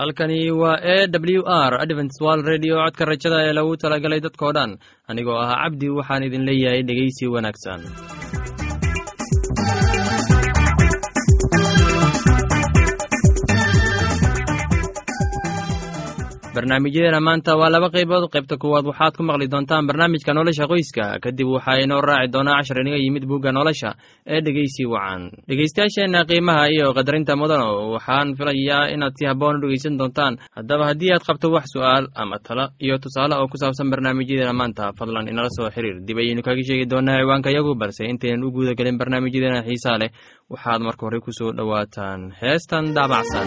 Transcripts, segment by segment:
halkani waa e w r adventswal redio codka rajada ee lagu talagalay dadkoo dhan. Anigoo ah cabdi waxaan idin leeyahay dhegeysi wanaagsan barnaamijyadeena maanta waa laba qaybood. Qaybta kuwaad waxaad ku maqli doontaan barnaamijka nolosha qoyska. Kadib waxaa inoo raaci doonaa cashar inaga yimid bugga nolosha ee dhegeysi wacan. Dhegeystayaasheenna qiimaha iyo qadarinta mudano waxaan filayaa inaad si habboon u dhegeysan doontaan. Haddaba haddii aad qabto wax su'aal ama talo iyo tusaale oo ku saabsan barnaamijyadeena maanta fadlan inala soo xiriir. Dib ayaynu kaga sheegi doonaa ciwaanka yagu balse intaynan u guuda gelin barnaamijyadeena xiisaa leh. Waxaad marka hore ku soo dhowaataan. Heestan daabacsan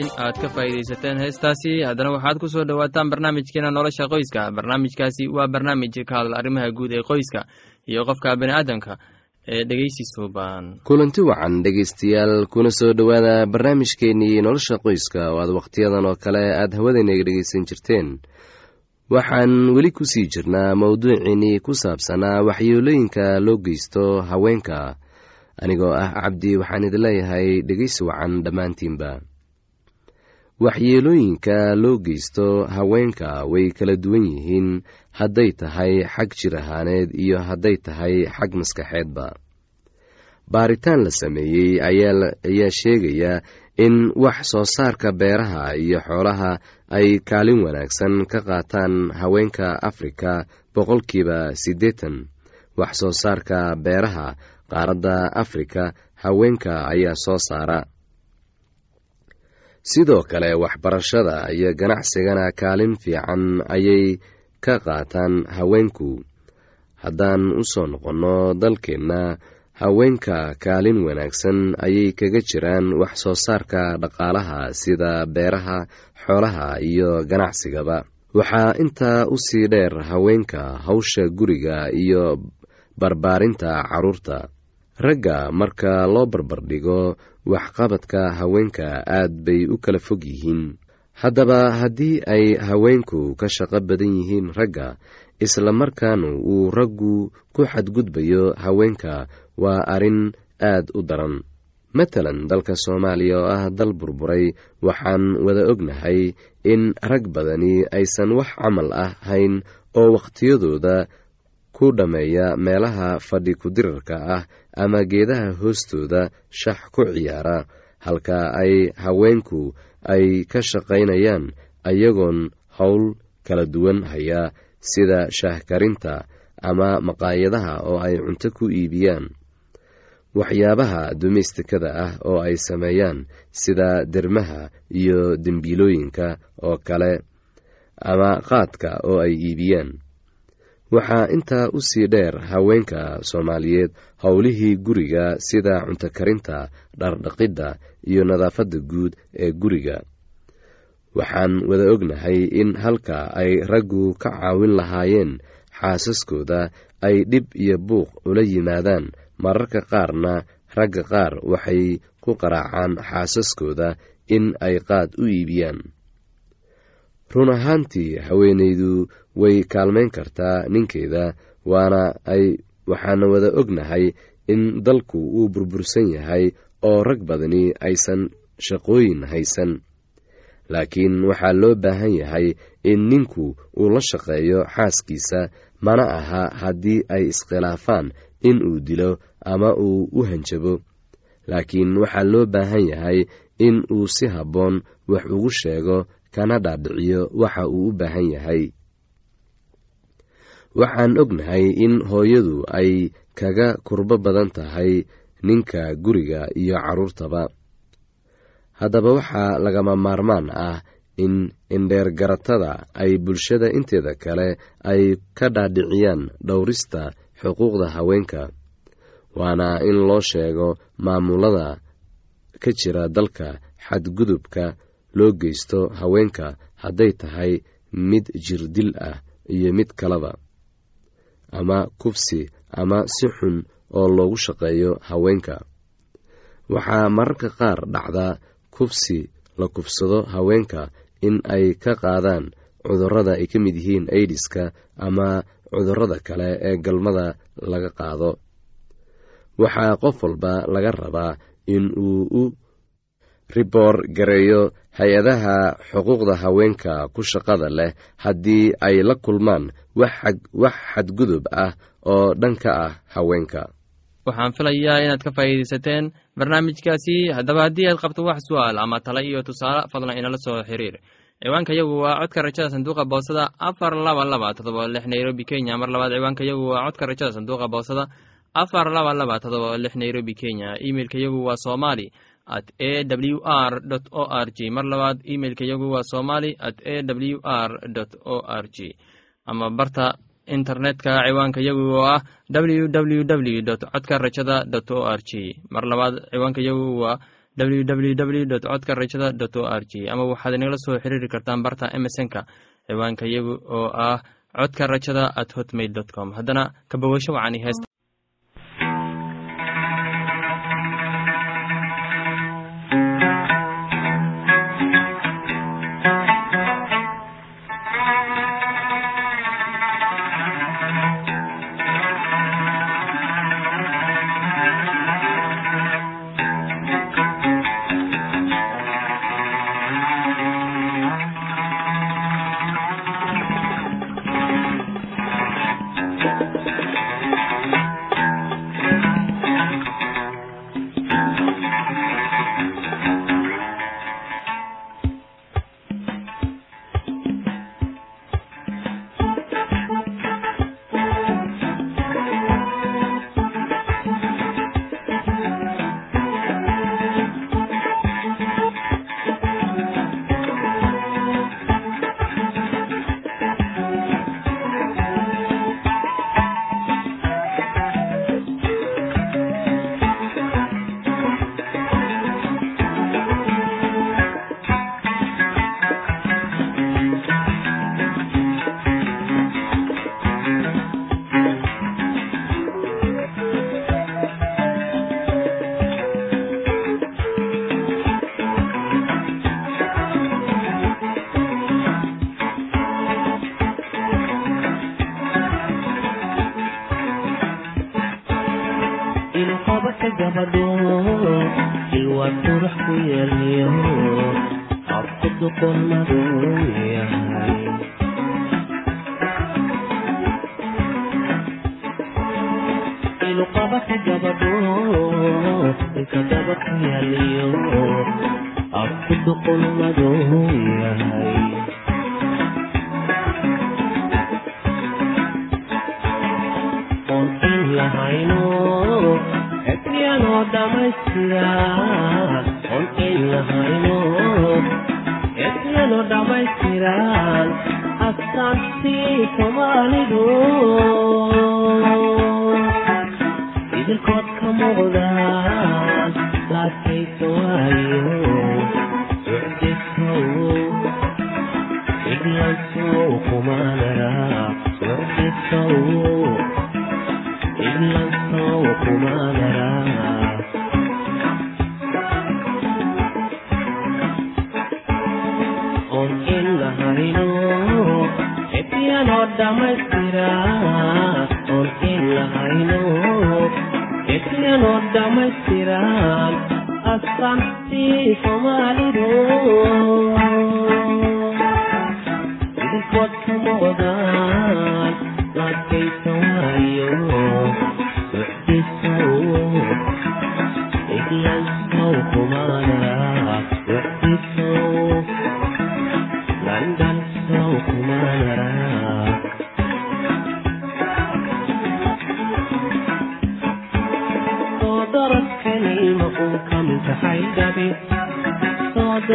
in aad ka faa'iidaysateen heestaasi haddana waxaad ku soo dhowaataan barnaamijkeena nolosha qoyska. Barnaamijkaasi waa barnaamij ka hadla arrimaha guud ee qoyska iyo qofka bini'aadamka ee dhegeysi suuban. Kulanti wacan dhegaystayaal kuna soo dhowaada barnaamijkeennii nolosha qoyska. Oo aad wakhtiyadan oo kale aad hawadaynaga dhegaysan jirteen. Waxaan weli ku sii jirnaa mowduuciinnii ku saabsanaa waxyeelooyinka loo geysto haweenka. Anigoo ah cabdi waxaan idin leeyahay dhegeysi wacan dhammaantiinba waxyeelooyinka loo geysto haweenka way kala duwan yihiin. Hadday tahay xag jir ahaaneed iyo hadday tahay xag maskaxeedba. Baaritaan la sameeyey ayaa sheegaya in wax soo saarka beeraha iyo xoolaha ay kaalin wanaagsan ka qaataan haweenka afrika boqolkiiba siddeetan. Wax soo saarka beeraha qaaradda afrika haweenka ayaa soo saara sidoo kale waxbarashada iyo ganacsigana kaalin fiican ayay ka qaataan haweenku. Haddaan u soo noqonno dalkeenna haweenka kaalin wanaagsan ayay kaga jiraan wax soo saarka dhaqaalaha sida beeraha xoolaha iyo ganacsigaba waxaa intaa u sii dheer haweenka hawsha guriga iyo barbaarinta carruurta ragga marka loo barbardhigo waxqabadka haweenka aad bay u kala fog yihiin. Haddaba haddii ay haweenku ka shaqo badan yihiin ragga isla markaana uu raggu ku xadgudbayo haweenka waa arrin aad u daran. Matalan dalka soomaaliya oo ah dal burburay waxaan wada ognahay in rag badani aysan wax camal ah hayn oo wakhtiyadooda ku dhammeeya meelaha fadhi ku-dirarka ah ama geedaha hoostooda shax ku ciyaara halka ay haweenku ay ka shaqaynayaan ayagoon howl kala duwan haya sida shaahkarinta ama maqaayadaha oo ay cunto ku iibiyaan. Waxyaabaha dumaystikada ah oo ay sameeyaan sida dermaha iyo dembiilooyinka oo kale ama qaadka oo ay iibiyaan waxaa intaa u sii dheer haweenka soomaaliyeed howlihii guriga sida cunto karinta dhardhaqidda iyo nadaafadda guud ee guriga. Waxaan wada ognahay in halka ay raggu ka caawin lahaayeen xaasaskooda ay dhib iyo buuq ula yimaadaan. Mararka qaarna ragga qaar waxay ku qaraacaan xaasaskooda in ay qaad u iibiyaan run ahaantii haweenaydu way kaalmayn kartaa ninkeeda waana ay waxaana wada ognahay in dalku uu burbursan yahay oo rag badani aysan shaqooyin haysan. Laakiin waxaa loo baahan yahay in ninku uu la shaqeeyo xaaskiisa mana aha haddii ay iskhilaafaan in uu dilo ama uu u hanjabo. Laakiin waxaa loo baahan yahay in uu si habboon wax ugu sheego kana dhaadhiciyo waxa uu u baahan yahay. Waxaan ognahay in hooyadu ay kaga kurbo badan tahay ninka guriga iyo carruurtaba haddaba waxaa lagama maarmaan ah in indheergaratada ay bulshada inteeda kale ay ka dhaadhiciyaan dhowrista xuquuqda haweenka waana in loo sheego maamulada ka jira dalka xadgudubka loo geysto haweenka hadday tahay mid jirdil ah iyo mid kaleba ama kubsi ama si xun oo loogu shaqeeyo haweenka. Waxaa mararka qaar dhacdaa kubsi la kubsado haweenka in ay ka qaadaan cudurrada ay ka mid yihiin aidiska ama cudurrada kale ee galmada laga qaado. Waxaa qof walba laga rabaa in uu u riboor gareeyo hay'adaha xuquuqda haweenka ku shaqada leh haddii ay la kulmaan wax xadgudub ah oo dhanka ah haweenka. Waxaan filayaa inaad ka faa'iidaysateen barnaamijkaasi. Haddaba haddii aad qabto wax su'aal ama tale iyo tusaale fadlan inala soo xiriir. Ciwaanka yagu waa codka rajada sanduuqa boosada afar laba laba todoba lix nairobi kenya. Mar labaad ciwaanka yagu waa codka rajada sanduuqa boosada afar laba laba todoba lix nairobi kenya. Imeilka yagu waa somali at a w r o r g mar labaad imeilka yagu waa somali at a w r o r g ama barta internetka ciwaanka yagu oo ah w w w codka rajada dot o r g mar labaad ciwaanka yagu waa w w w dot codka rajada dot o r g ama waxaad inagala soo xiriiri kartaan barta emesonka ciwaanka yagu oo ah codka rajada at hotmail dot com. Haddana kabawasho wacani heesta on in dhamaystiran astaantii soomaalidu idinkood kama wadaan laadkaysa waayo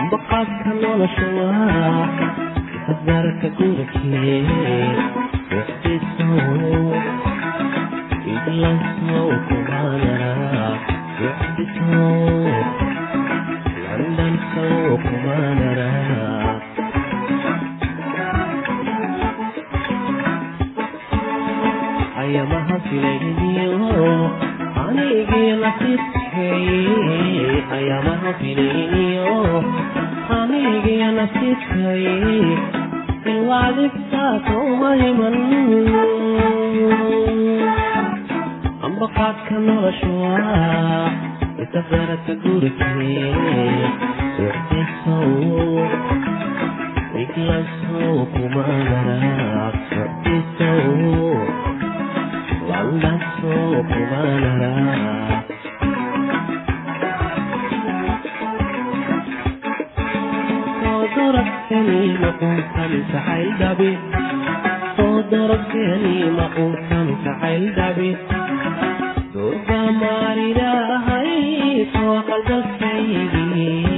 ambaqaadka nolosha waa hasbaarka gurikee isafaraka gurikee socdisow iglansow kumaanara socdisow soo qalgalkaygii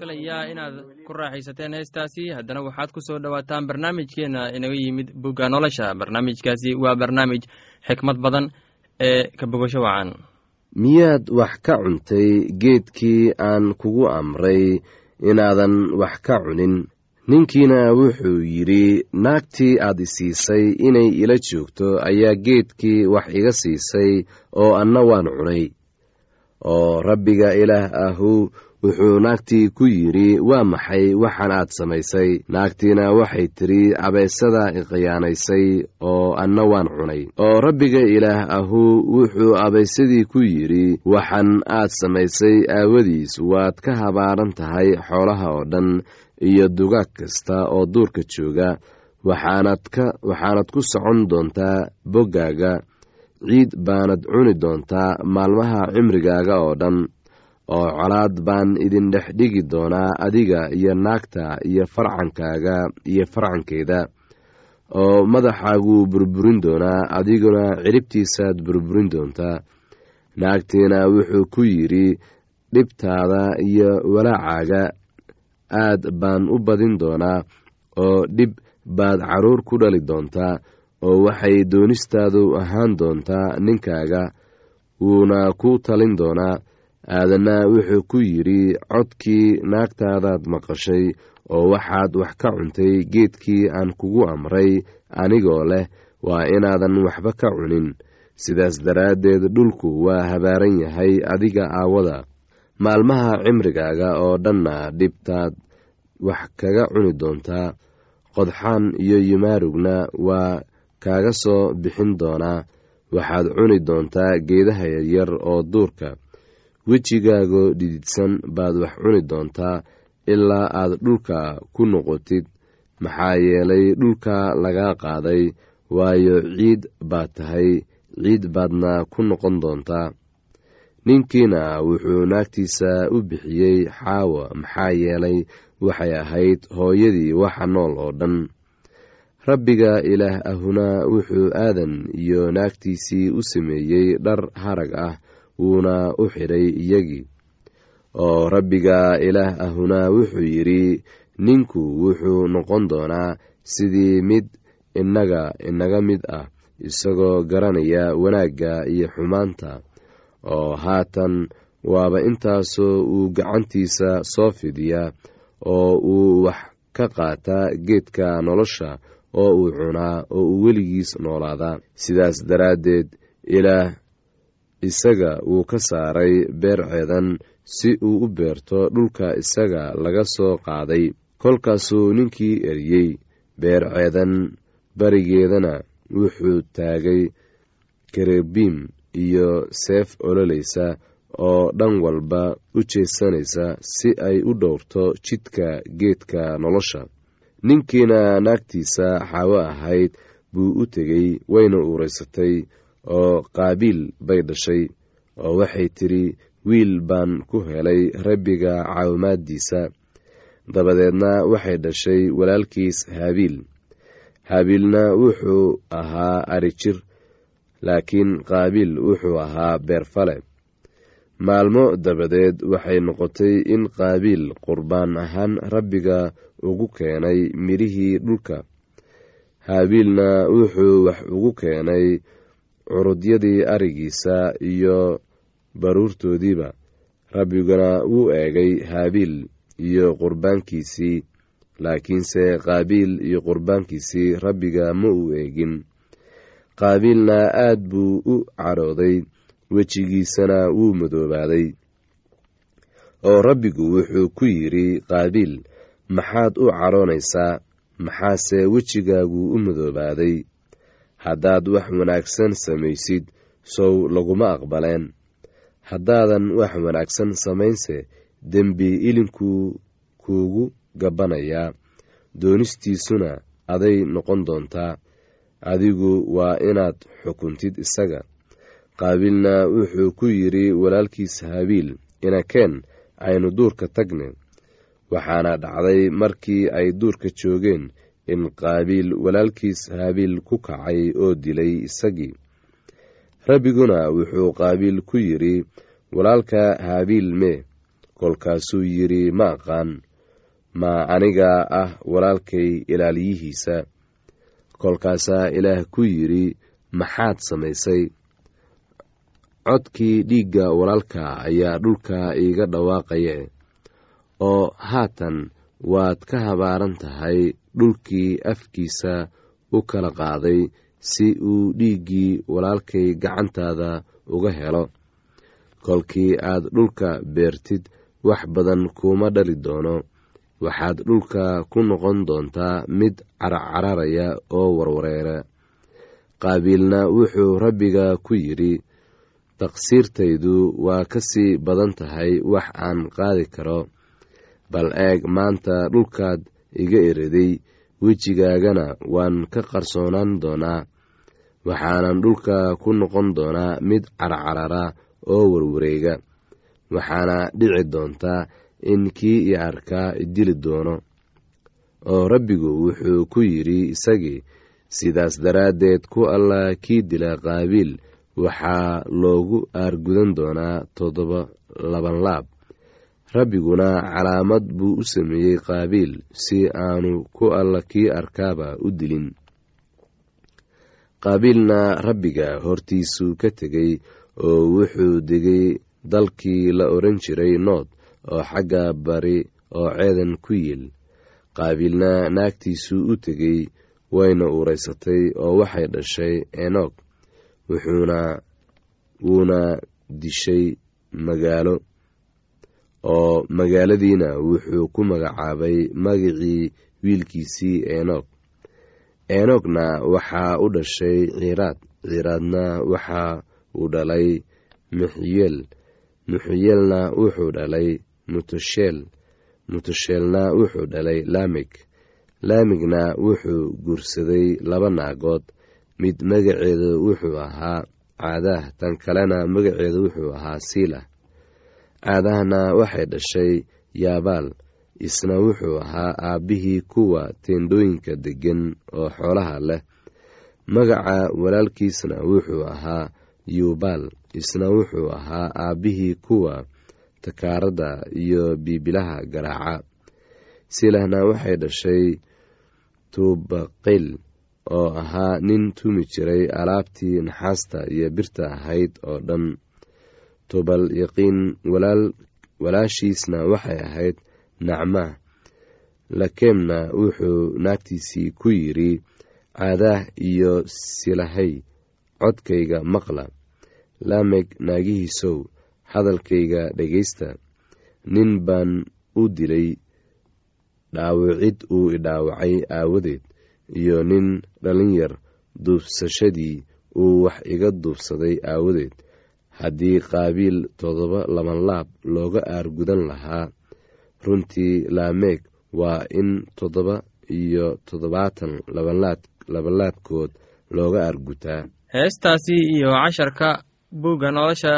filayaa inaad ku raaxaysateen heestaasi. Haddana waxaad ku soo dhowaataan barnaamijkeenna inaga yimid bugga nolosha. Barnaamijkaasi waa barnaamij xikmad badan ee ka bogasho wacan. Miyaad wax ka cuntay geedkii aan kugu amray inaadan wax ka cunin? Ninkiina wuxuu yidhi naagtii aad isiisay inay ila joogto ayaa geedkii wax iga siisay oo anna waan cunay. Oo rabbiga ilaah ahu wuxuu naagtii ku yidhi waa maxay waxaan aad samaysay? Naagtiina waxay tidhi abeesada iqiyaanaysay oo anna waan cunay. Oo rabbiga ilaah ahu wuxuu abaysadii ku yidhi waxaan aad samaysay aawadiis waad ka habaaran tahay xoolaha oo dhan iyo dugaag kasta oo duurka jooga. Waxaanad ku socon doontaa boggaaga. Ciid baanad cuni doontaa maalmaha cimrigaaga oo dhan oo colaad baan idin dhex dhigi doonaa adiga iyo naagta iyo farcankaaga iyo farcankeeda oo madaxaaguu burburin doonaa adiguna ciribtiisaad burburin doontaa naagtiina wuxuu ku yidhi dhibtaada iyo walaacaaga aad baan u badin doonaa oo dhib baad carruur ku dhali doontaa oo waxay doonistaadu ahaan doontaa ninkaaga wuuna ku talin doonaa aadanna wuxuu ku yidhi codkii naagtaadaad maqashay oo waxaad wax ka cuntay geedkii aan kugu amray anigoo leh waa inaadan waxba ka cunin. Sidaas daraaddeed dhulku waa habaaran yahay adiga aawada. Maalmaha cimrigaaga oo dhanna dhibtaad wax kaga cuni doontaa qodxaan iyo yimaarugna waa kaaga soo bixin doonaa. Waxaad cuni doontaa geedaha yaryar oo duurka wejigaagoo dhididsan baad wax cuni doontaa ilaa aad dhulka ku noqotid. Maxaa yeelay dhulka lagaa qaaday waayo ciid baad tahay ciid baadna ku noqon doontaa ninkiina wuxuu naagtiisa u bixiyey xaawa maxaa yeelay waxay ahayd hooyadii waxa nool oo dhan. Rabbiga ilaah ahuna wuxuu aadan iyo naagtiisii u sameeyey dhar harag ah wuuna u xidhay iyagii oo rabbiga ilaah ahuna wuxuu yidhi ninku wuxuu noqon doonaa sidii mid innaga inaga mid ah isagoo garanaya wanaagga iyo xumaanta. Oo haatan waaba intaasoo uu gacantiisa soo fidiyaa oo uu wax ka qaataa geedka nolosha oo uu cunaa oo uu weligiis noolaadaa sidaas daraaddeed ilaah isaga wuu ka saaray beer ceedan si uu u beerto dhulka isaga laga soo qaaday. Kolkaasuu ninkii eriyey. Beer ceedan barigeedana wuxuu taagay karebiim iyo seef ololaysa oo dhan walba u jeesanaysa si ay u dhowrto jidka geedka nolosha. Ninkiina naagtiisa xaawo ahayd buu u tegey wayna uuraysatay oo qaabiil bay dhashay oo waxay tidhi wiil baan ku helay rabbiga caawimaaddiisa. Dabadeedna waxay dhashay walaalkiis haabiil haabiilna wuxuu ahaa arijir laakiin qaabiil wuxuu ahaa beerfale maalmo dabadeed waxay noqotay in qaabiil qurbaan ahaan rabbiga ugu keenay midhihii dhulka. Haabiilna wuxuu wax ugu keenay curudyadii arigiisa iyo baruurtoodiiba rabbiguna wuu eegay haabiil iyo qurbaankiisii laakiinse qaabiil iyo qurbaankiisii rabbiga ma uu eegin. Qaabiilna aad buu u cadhooday wejigiisana wuu madoobaaday. Oo rabbigu wuxuu ku yidhi qaabiil maxaad u cadhoonaysaa maxaase wejigaagu u madoobaaday haddaad wax wanaagsan samaysid sow laguma aqbaleen. Haddaadan wax wanaagsan samaynse dembi ilinkuu kuugu gabbanayaa doonistiisuna aday noqon doontaa. Adigu waa inaad xukuntid isaga. Qaabiilna wuxuu ku yidhi walaalkiis haabiil inakeen aynu duurka tagne. Waxaana dhacday markii ay duurka joogeen in qaabiil walaalkiis haabiil ku kacay oo dilay isagii. Rabbiguna wuxuu qaabiil ku yidhi walaalka haabiil mee kolkaasuu yidhi ma aqaan ma aniga ah walaalkay ilaaliyihiisa kolkaasaa ilaah ku yidhi maxaad samaysay? Codkii dhiigga walaalka ayaa dhulka iiga dhawaaqaya oo haatan waad ka habaaran tahay dhulkii afkiisa u kala qaaday si uu dhiiggii walaalkay gacantaada uga helo. Kolkii aad dhulka beertid wax badan kuuma dhali doono. Waxaad dhulka ku noqon doontaa mid carcararaya oo warwareera qaabiilna wuxuu rabbiga ku yidhi taqsiirtaydu waa ka sii badan tahay wax aan qaadi karo. Bal eeg maanta dhulkaad iga eriday wejigaagana waan ka qarsoonaan doonaa. Waxaanan dhulka ku noqon doonaa mid carcarara oo warwareega. Waxaana dhici doontaa in kii i arkaa idili doono. Oo rabbigu wuxuu ku yidhi isagii sidaas daraaddeed ku allah kii dila qaabiil waxaa loogu aargudan doonaa toddoba laban laab rabbiguna calaamad buu u sameeyey qaabiil si aanu ku alla kii arkaaba u dilin. Qaabiilna rabbiga hortiisuu ka tegey oo wuxuu degay dalkii la odhan jiray nood oo xagga bari oo ceedan ku yiil qaabiilna naagtiisuu u tegey wayna uuraysatay oo waxay dhashay enoog wuxuuna wuuna dishay magaalo oo magaaladiina wuxuu ku magacaabay magicii wiilkiisii enoog enoogna waxaa u dhashay ciiraad ciiraadna waxa uu dhalay muxiyeel muxiyeelna wuxuu dhalay mutusheel mutusheelna wuxuu dhalay laamig laamigna wuxuu guursaday laba naagood. Mid magaceedu wuxuu ahaa caadaah tan kalena magaceedu wuxuu ahaa siilah caadahna waxay dhashay yaabaal isna wuxuu ahaa aabbihii kuwa teendhooyinka deggan oo xoolaha leh. Magaca walaalkiisna wuxuu ahaa yuubaal isna wuxuu ahaa aabbihii kuwa takaaradda iyo biibilaha garaaca. Silahna waxay dhashay tuubaqil oo ahaa nin tumi jiray alaabtii naxaasta iyo birta ahayd oo dhan tubal yaqiin walaashiisna waxay ahayd nacma. Lakeemna wuxuu naagtiisii ku yidhi caadaah iyo silahay codkayga maqla. Laameg naagihiisow hadalkayga dhegaysta nin baan u dilay dhaawicid uu idhaawacay aawadeed iyo nin dhalinyar duubsashadii uu wax iga duubsaday aawadeed haddii qaabiil toddoba labanlaab looga aargudan lahaa runtii laameeg waa in toddoba iyo toddobaatan labanlaadkood looga aargutaa. Heestaasi iyo casharka buugga nolosha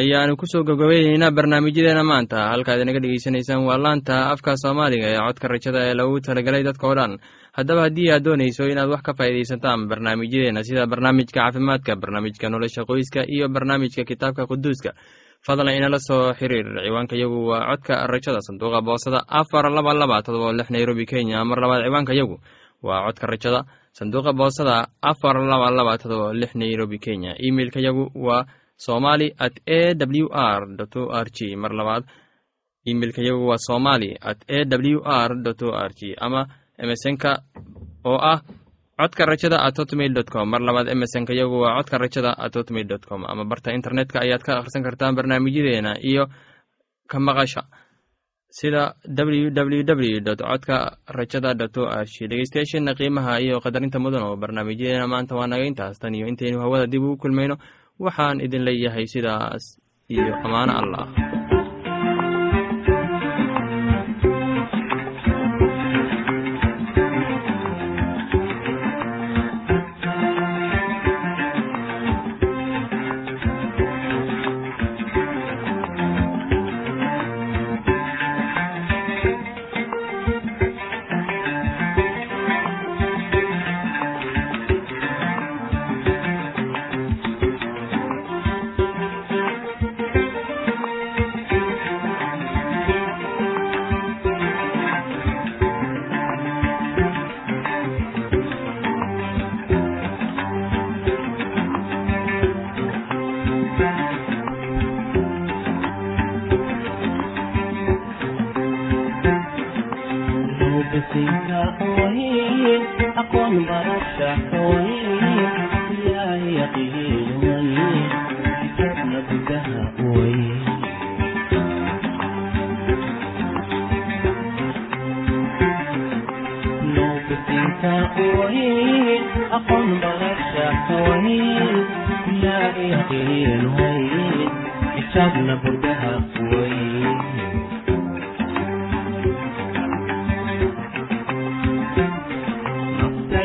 ayaanu ku soo gabgabayneynaa barnaamijyadeena maanta. Halkaad inaga dhegeysanaysaan waa laanta afka soomaaliga ee codka rajada ee lagu talagalay dadka o dhan haddaba haddii aad doonayso inaad wax ka faa'iidaysataan barnaamijyadeena sida barnaamijka caafimaadka barnaamijka nolosha qoyska iyo barnaamijka kitaabka quduuska fadlan inala soo xiriir. Ciwaanka yagu waa codka rajada sanduuqa boosada afar laba laba todoba lix nairobi kenya. Mar labaad ciwaanka yagu waa codka rajada sanduuqa boosada afar laba laba todoba lix nairobi kenya. Emeilka yagu waa somali at a w r o r g. Mar labaad imeilka waa somali at a w r o r g. Ama emesonka oo ah codka rajada at hotmail dot com. Mar labaad emesonka yagu waa codka rajada at hotmail dot com. Ama barta internetka ayaad ka akhrisan kartaan barnaamijyadeena iyo ka maqasha sida ww w dot codka rajada dot o g dhegeystayaasheena qiimaha iyo qadarinta mudan oo barnaamijyadeena maanta waa naga intaas. Tan iyo intaynu hawada dib ugu kulmayno. Waxaan idin leeyahay sidaas iyo ammaano allah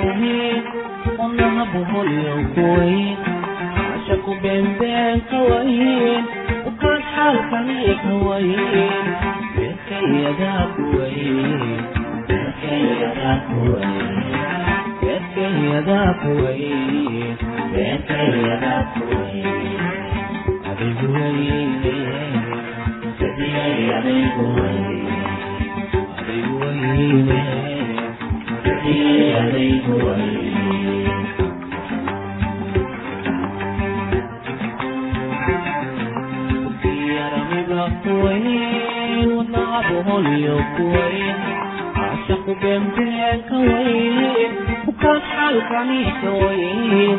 kuweyn wadnaha boholyo kuweyn caashaku beenbeen ka wayn ukaan xaalkani ka wayn beerkayadaa kuweyn beerkayadaa kuweyn beerkayadaa kuweyn beerkayadaa kuweyn adigu weyne sadiyay adigu weyne adigu xaalkani ka weyn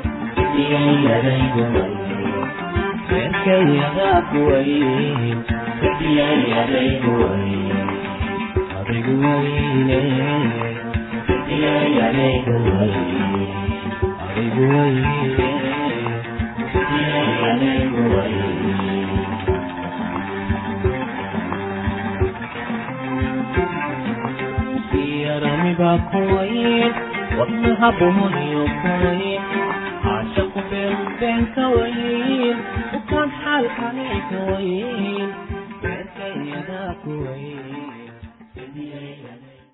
kalgacal lama baydhaqshe adigu buuraha ka wayn adigu buuraha ka wayn yaramiga kuwayn wadnaha buholyo kuwayn caashaqu beenbeen ka wayn ukaas xaalkani ka wayn beerkayadaa kuwayn sidiyayadaygu wayn beerkayadaa kuwayn sidiyayadaygu wayn adigu wayne sidiyayadaygu wayn adigu wayne yaramiga kuwayn wadnaha kuwayn caashaqu beenbeen ka wayn ukaan xaalkani ka wayn beerkayadaa kuwayn